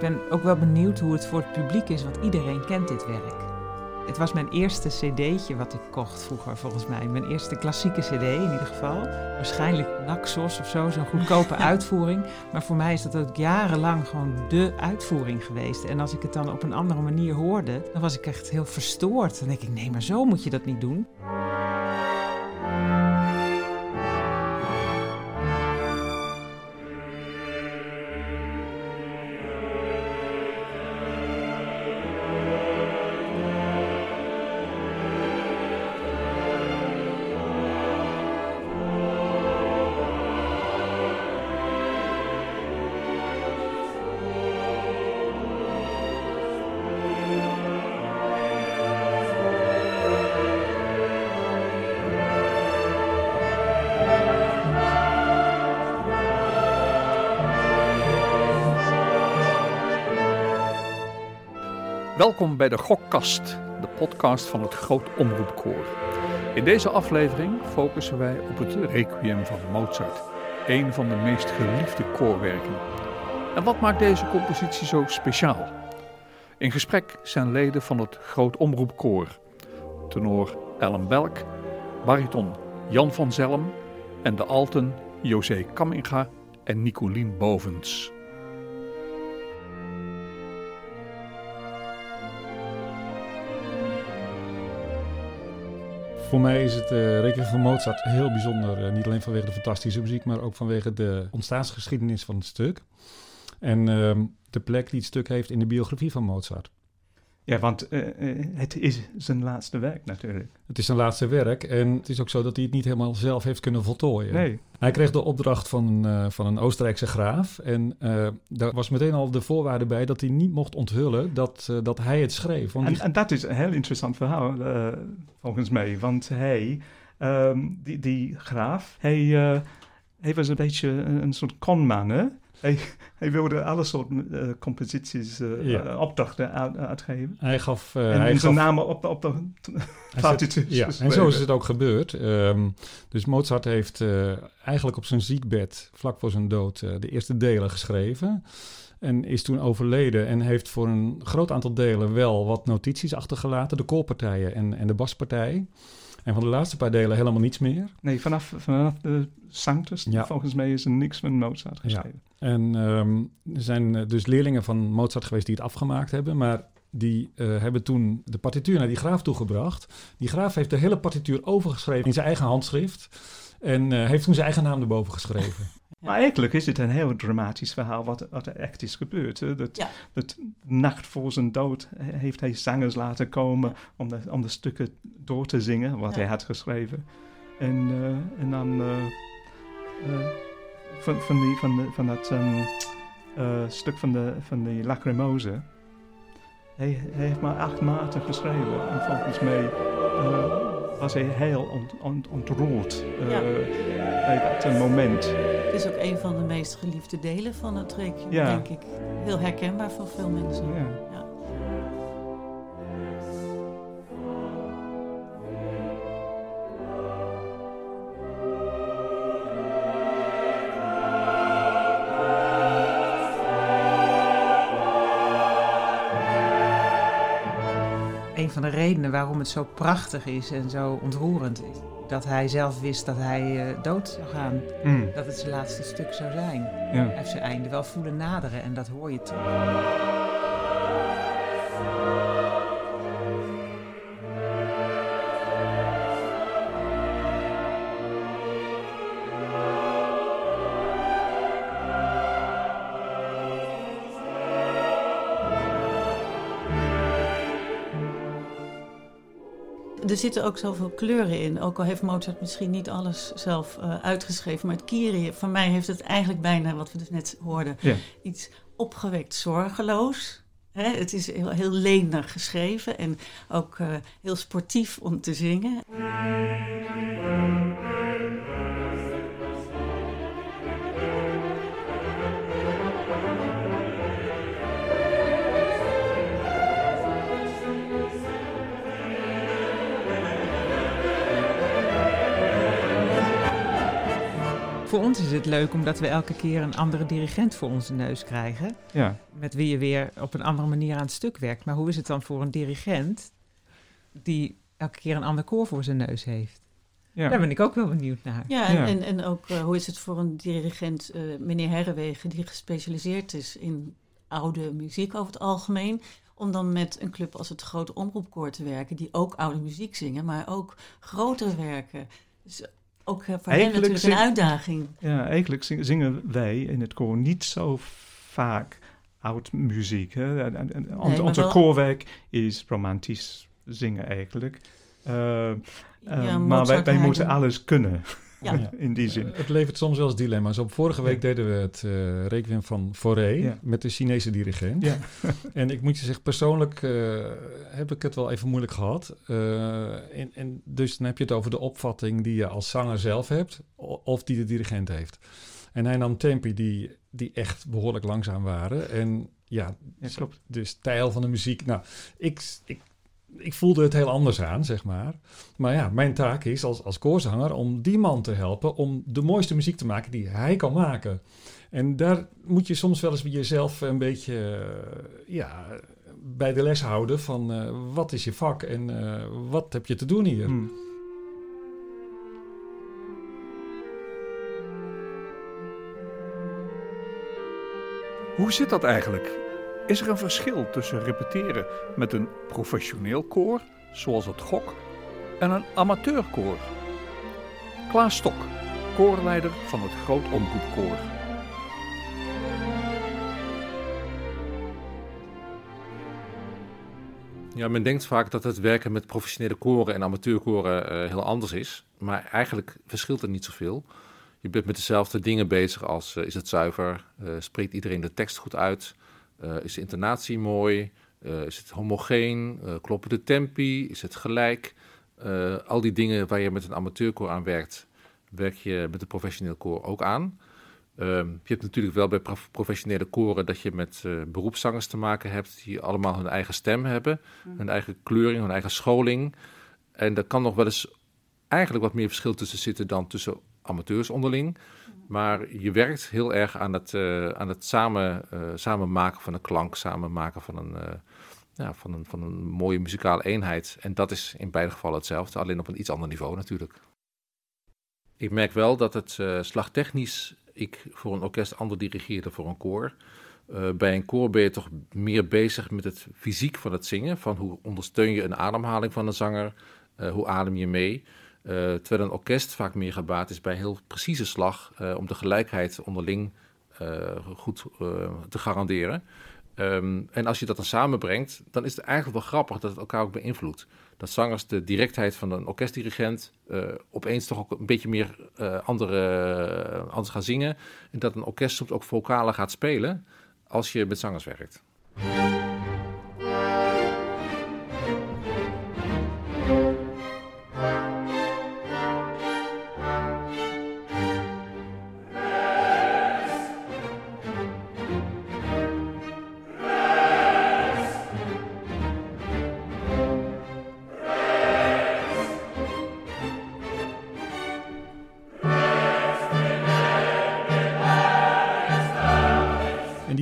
ben ook wel benieuwd hoe het voor het publiek is, want iedereen kent dit werk. Het was mijn eerste cd'tje wat ik kocht vroeger, volgens mij. Mijn eerste klassieke cd in ieder geval. Waarschijnlijk Naxos of zo, zo'n goedkope uitvoering. Maar voor mij is dat ook jarenlang gewoon de uitvoering geweest. En als ik het dan op een andere manier hoorde, dan was ik echt heel verstoord. Dan denk ik, nee, maar zo moet je dat niet doen. Welkom bij de Gokkast, de podcast van het Groot Omroepkoor. In deze aflevering focussen wij op het Requiem van Mozart, een van de meest geliefde koorwerken. En wat maakt deze compositie zo speciaal? In gesprek zijn leden van het Groot Omroepkoor, tenor Ellen Belk, bariton Jan van Zelm en de alten José Kamminga en Nicolien Bovens. Voor mij is het uh, Requiem van Mozart heel bijzonder. Uh, niet alleen vanwege de fantastische muziek, maar ook vanwege de ontstaansgeschiedenis van het stuk. En uh, de plek die het stuk heeft in de biografie van Mozart. Ja, want uh, het is zijn laatste werk natuurlijk. Het is zijn laatste werk en het is ook zo dat hij het niet helemaal zelf heeft kunnen voltooien. Nee. Hij kreeg de opdracht van, uh, van een Oostenrijkse graaf en uh, daar was meteen al de voorwaarde bij dat hij niet mocht onthullen dat, dat hij het schreef. Want en, die... en, dat is een heel interessant verhaal volgens mij, want hij, um, die, die graaf, hij, hij was een beetje een, een soort conman, hè? Hij, hij, wilde alle soorten uh, composities, uh, ja. opdrachten uit, uitgeven. Hij gaf... En hij zijn gaf... namen op, op de partituurs Ja, en zo is het ook gebeurd. Um, dus Mozart heeft eigenlijk op zijn ziekbed, vlak voor zijn dood, de eerste delen geschreven. En is toen overleden en heeft voor een groot aantal delen wel wat notities achtergelaten. De koorpartijen en, en de baspartij. En van de laatste paar delen helemaal niets meer. Nee, vanaf, vanaf de Sanctus, ja. volgens mij is er niks van Mozart geschreven. Ja. En um, er zijn dus leerlingen van Mozart geweest die het afgemaakt hebben, maar die uh, hebben toen de partituur naar die graaf toegebracht. Die graaf heeft de hele partituur overgeschreven in zijn eigen handschrift en uh, heeft toen zijn eigen naam erboven geschreven. Maar eigenlijk is het een heel dramatisch verhaal wat, wat er echt is gebeurd. Hè? Dat, dat nacht voor zijn dood heeft hij zangers laten komen om, de, om de stukken door te zingen wat hij had geschreven. En, uh, en dan uh, van, van, die, van, de, van dat um, stuk van de, van de Lacrimose. Hij, hij heeft maar acht maten geschreven. En volgens mij was hij heel ont, ont, ontroerd uh, ja. bij dat moment. Het is ook een van de meest geliefde delen van het ja. denk ik. Heel herkenbaar voor veel mensen. Ja. Van de redenen waarom het zo prachtig is en zo ontroerend is. Dat hij zelf wist dat hij uh, dood zou gaan. Mm. Dat het zijn laatste stuk zou zijn. Ja. Hij heeft zijn einde wel voelen naderen en dat hoor je toch. Er zitten ook zoveel kleuren in. Ook al heeft Mozart misschien niet alles zelf uh, uitgeschreven. Maar het Kyrie, voor mij heeft het eigenlijk bijna, wat we dus net hoorden, ja. iets opgewekt zorgeloos. Hè? Het is heel, heel lenig geschreven en ook uh, heel sportief om te zingen. Voor ons is het leuk omdat we elke keer een andere dirigent voor onze neus krijgen. Ja, Met wie je weer op een andere manier aan het stuk werkt. Maar hoe is het dan voor een dirigent die elke keer een ander koor voor zijn neus heeft? ja. Daar ben ik ook wel benieuwd naar. Ja, en, Ja. en, en ook eh, hoe is het voor een dirigent, eh, meneer Herrewegen, die gespecialiseerd is in oude muziek over het algemeen, om dan met een club als het Grote Omroepkoor te werken, die ook oude muziek zingen, maar ook grotere werken. Dus ook eh, voor hen natuurlijk een uitdaging. Ja, eigenlijk zing- zingen wij in het koor niet zo vaak oud muziek. Hè? Ons, onze wel- koorwerk is romantisch zingen eigenlijk. Eh, eh, Ja, maar wij, moeten alles kunnen, Ja. in die zin. Eh, Het levert soms wel eens dilemma's op. Vorige week deden we het eh requiem van Fauré Ja. met de Chinese dirigent. Ja. En ik moet je zeggen, persoonlijk eh, heb ik het wel even moeilijk gehad. Eh, en, en dus dan heb je het over de opvatting die je als zanger zelf hebt, of die de dirigent heeft. En hij nam tempi die, die echt behoorlijk langzaam waren. En ja, Ja, klopt. de stijl van de muziek. Nou, ik, ik, ik voelde het heel anders aan, zeg maar. Maar ja, mijn taak is als, als koorzanger om die man te helpen om de mooiste muziek te maken die hij kan maken. En daar moet je soms wel eens bij jezelf een beetje eh, ja, bij de les houden van eh, wat is je vak en eh, wat heb je te doen hier. Hmm. Hoe zit dat eigenlijk? Is er een verschil tussen repeteren met een professioneel koor, zoals het GOK, en een amateurkoor? Klaas Stok, koorleider van het Groot Omroepkoor. Ja, men denkt vaak dat het werken met professionele koren en amateurkoren eh, heel anders is. Maar eigenlijk verschilt er niet zoveel. Je bent met dezelfde dingen bezig als eh, is het zuiver, eh, spreekt iedereen de tekst goed uit, is de intonatie mooi, eh, is het homogeen, eh, kloppen de tempi, is het gelijk. Eh, al die dingen waar je met een amateurkoor aan werkt, werk je met een professioneel koor ook aan. Ehm, je hebt natuurlijk wel bij prof- professionele koren dat je met eh, beroepszangers te maken hebt die allemaal hun eigen stem hebben, hun eigen kleuring, hun eigen scholing. En daar kan nog wel eens eigenlijk wat meer verschil tussen zitten dan tussen amateurs onderling. Maar je werkt heel erg aan het, eh, aan het samen, eh, samen maken van een klank, samen maken van een, eh, ja, van, een, van een mooie muzikale eenheid. En dat is in beide gevallen hetzelfde, alleen op een iets ander niveau natuurlijk. Ik merk wel dat het slagtechnisch ik voor een orkest ander dirigeer dan voor een koor. Bij een koor ben je toch meer bezig met het fysiek van het zingen. Van hoe ondersteun je een ademhaling van een zanger? hoe adem je mee? Eh, terwijl een orkest vaak meer gebaat is bij heel precieze slag. eh, om de gelijkheid onderling eh, goed te garanderen. Ehm, en als je dat dan samenbrengt, dan is het eigenlijk wel grappig dat het elkaar ook beïnvloedt. Dat zangers de directheid van een orkestdirigent opeens toch ook een beetje meer andere, anders gaan zingen. En dat een orkest soms ook vocalen gaat spelen als je met zangers werkt.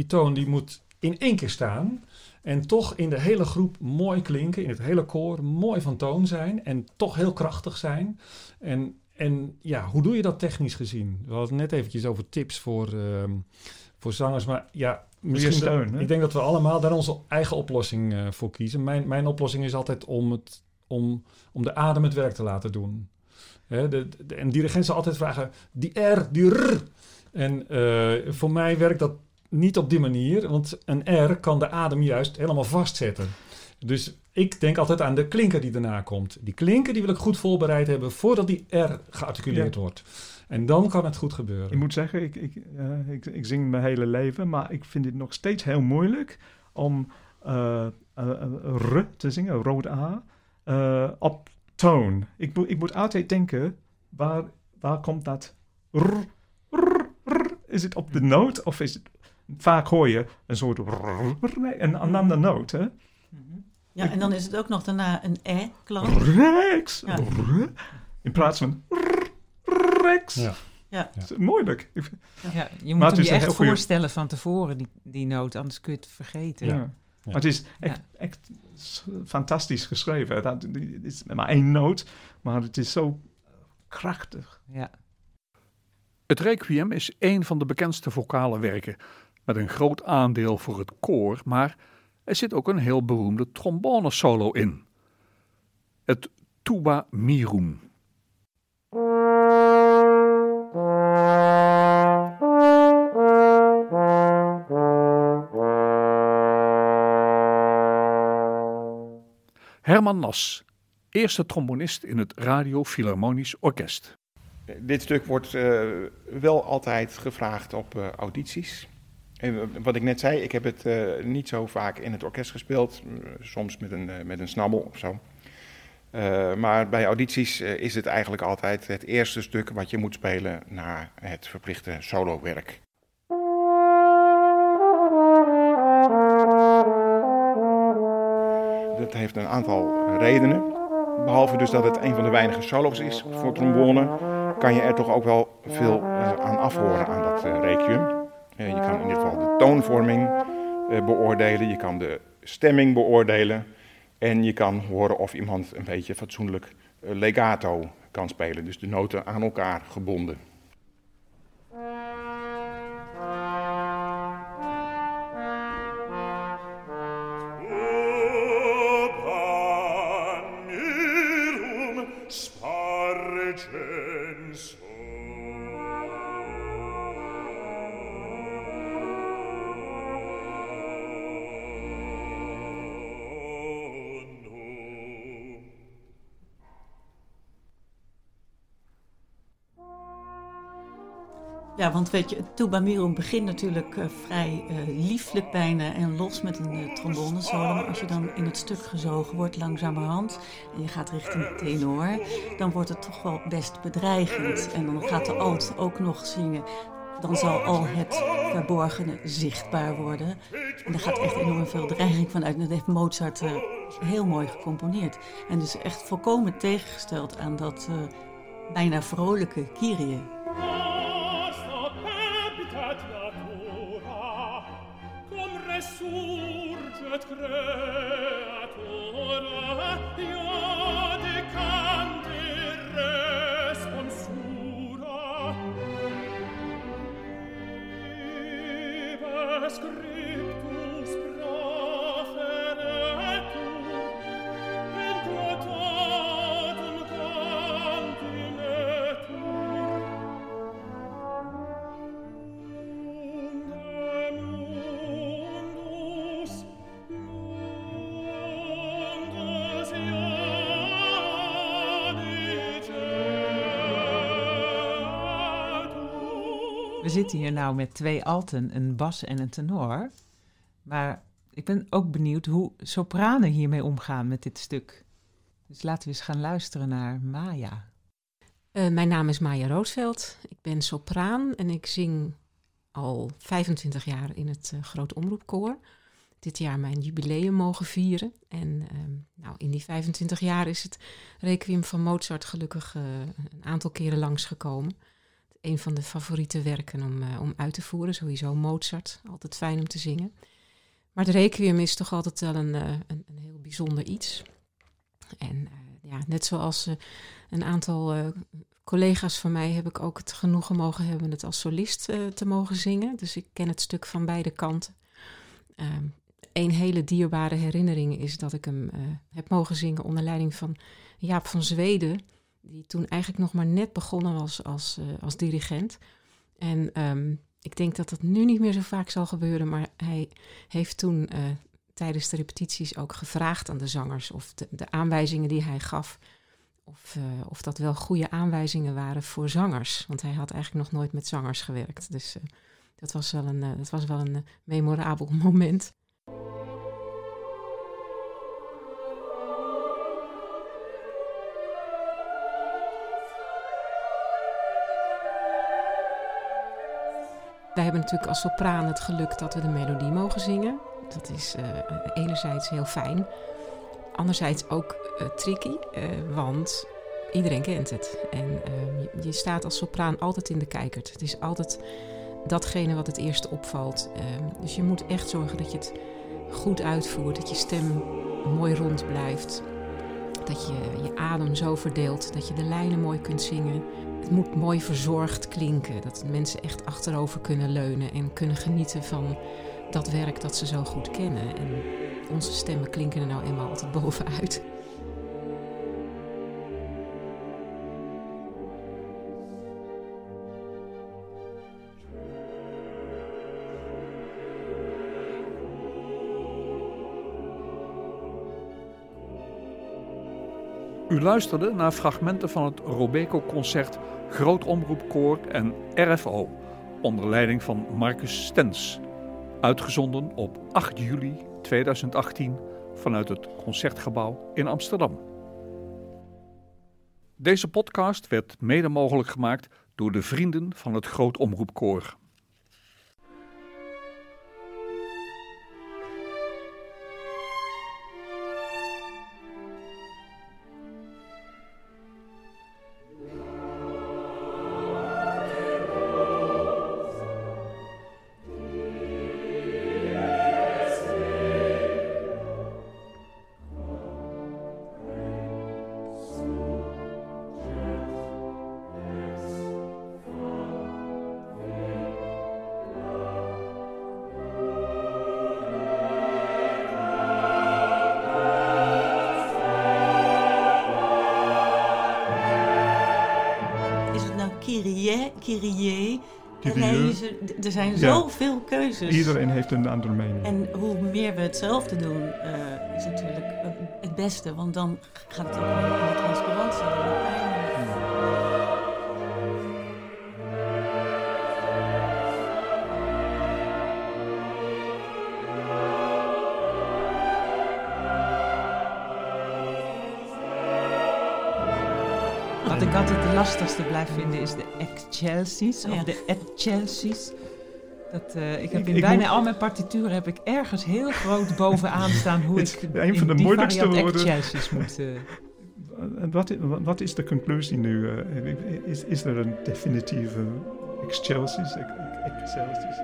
Toon die moet in één keer staan. En toch in de hele groep mooi klinken. In het hele koor mooi van toon zijn. En toch heel krachtig zijn. En, en ja, hoe doe je dat technisch gezien? We hadden het net eventjes over tips voor, ehm, voor zangers. Maar ja, misschien... steun, hè? ik denk dat we allemaal daar onze eigen oplossing eh, voor kiezen. Mijn, mijn oplossing is altijd om, het, om, om de adem het werk te laten doen. Hè, de, de, en dirigent zal altijd vragen, die R, die R. En eh, voor mij werkt dat niet op die manier, want een R kan de adem juist helemaal vastzetten. Dus ik denk altijd aan de klinker die daarna komt. Die klinker die wil ik goed voorbereid hebben voordat die R gearticuleerd wordt. En dan kan het goed gebeuren. Ik moet zeggen, ik, ik, eh, ik, ik zing mijn hele leven, maar ik vind het nog steeds heel moeilijk om eh, R te zingen, rood A, op toon. Ik, moet ik moet altijd denken, waar, waar komt dat R, R, R? Is het op de noot of is het... Vaak hoor je een soort een, een andere noot, hè? Ja, en dan is het ook nog daarna een e-klank. Rex. Ja. In plaats van Rex. Ja. Ja. Is moeilijk. Ja, je moet het je echt goeie- voorstellen van tevoren, die, die noot, anders kun je het vergeten. Ja. Maar het is echt, echt fantastisch geschreven. Dat, het is maar één noot, maar het is zo krachtig. Ja. Het requiem is een van de bekendste vocale werken, met een groot aandeel voor het koor, maar er zit ook een heel beroemde trombone-solo in. Het tuba mirum. Herman Nas, eerste trombonist in het Radio Philharmonisch Orkest. Dit stuk wordt eh, wel altijd gevraagd op eh, audities. Wat ik net zei, ik heb het eh, niet zo vaak in het orkest gespeeld. soms met een, eh, met een snabbel of zo. Eh, maar bij audities is het eigenlijk altijd het eerste stuk wat je moet spelen na het verplichte solowerk. Dat heeft een aantal redenen. Behalve dus dat het een van de weinige solo's is voor trombone, kan je er toch ook wel veel aan afhoren aan dat requiem. Je kan in ieder geval de toonvorming eh, beoordelen, je kan de stemming beoordelen en je kan horen of iemand een beetje fatsoenlijk eh, legato kan spelen, dus de noten aan elkaar gebonden. Want weet je, Tuba begint natuurlijk eh, vrij eh, lieflijk en los met een uh, trombone solo. Maar als je dan in het stuk gezogen wordt langzamerhand en je gaat richting tenor, dan wordt het toch wel best bedreigend. En dan gaat de alt ook nog zingen. Dan zal al het verborgene zichtbaar worden. En er gaat echt enorm veel dreiging vanuit. En dat heeft Mozart uh, heel mooi gecomponeerd. En dus echt volkomen tegengesteld aan dat uh, bijna vrolijke Kyrie. scream. We zitten hier nou met twee alten, een bas en een tenor. Maar ik ben ook benieuwd hoe sopranen hiermee omgaan met dit stuk. Dus laten we eens gaan luisteren naar Maya. Uh, mijn naam is Maya Roosveld. Ik ben sopraan en ik zing al 25 jaar in het uh, Groot Omroepkoor. Dit jaar mijn jubileum mogen vieren. En uh, nou, in die 25 jaar is het Requiem van Mozart gelukkig uh, een aantal keren langsgekomen. Een van de favoriete werken om, uh, om uit te voeren. Sowieso Mozart, altijd fijn om te zingen. Maar het Requiem is toch altijd wel een, een, een heel bijzonder iets. En ja, net zoals een aantal collega's van mij heb ik ook het genoegen mogen hebben het als solist te mogen zingen. Dus ik ken het stuk van beide kanten. Um, een hele dierbare herinnering is dat ik hem heb mogen zingen onder leiding van Jaap van Zweden. Die toen eigenlijk nog maar net begonnen was als, uh, als dirigent. En um, ik denk dat dat nu niet meer zo vaak zal gebeuren. Maar hij heeft toen tijdens de repetities ook gevraagd aan de zangers of de, de aanwijzingen die hij gaf of, uh, of dat wel goede aanwijzingen waren voor zangers. Want hij had eigenlijk nog nooit met zangers gewerkt. Dus dat was wel een, dat was wel een memorabel moment. Hebben natuurlijk als sopraan het geluk dat we de melodie mogen zingen. Dat is enerzijds heel fijn. Anderzijds ook tricky, want iedereen kent het. En ehm, je, je staat als sopraan altijd in de kijkert. Het is altijd datgene wat het eerste opvalt. Ehm, dus je moet echt zorgen dat je het goed uitvoert, dat je stem mooi rond blijft. Dat je je adem zo verdeelt dat je de lijnen mooi kunt zingen. Het moet mooi verzorgd klinken, dat mensen echt achterover kunnen leunen en kunnen genieten van dat werk dat ze zo goed kennen. En onze stemmen klinken er nou eenmaal altijd bovenuit. U luisterde naar fragmenten van het Robeco-concert Groot Omroepkoor en RFO onder leiding van Marcus Stens. Uitgezonden op 8 juli 2018 vanuit het Concertgebouw in Amsterdam. Deze podcast werd mede mogelijk gemaakt door de vrienden van het Groot Omroepkoor. Kyrie, Kyrie, Er zijn Ja. zoveel keuzes. Iedereen heeft een andere mening. En hoe meer we hetzelfde doen, eh, is natuurlijk eh, het beste. Want dan gaat het ook om de transparantie. Wat ik altijd de lastigste blijf vinden is de Excelsies Ja. of de Etchelsies. Dat, eh, ik heb in ik bijna moet- al mijn partituren heb ik ergens heel groot bovenaan staan hoe Het ik is een van de moeilijkste variant woorden. Moet... eh, En wat, wat- is de conclusie nu? eh, is, is er een definitieve Excelsius? Ex- ex- Excelsius?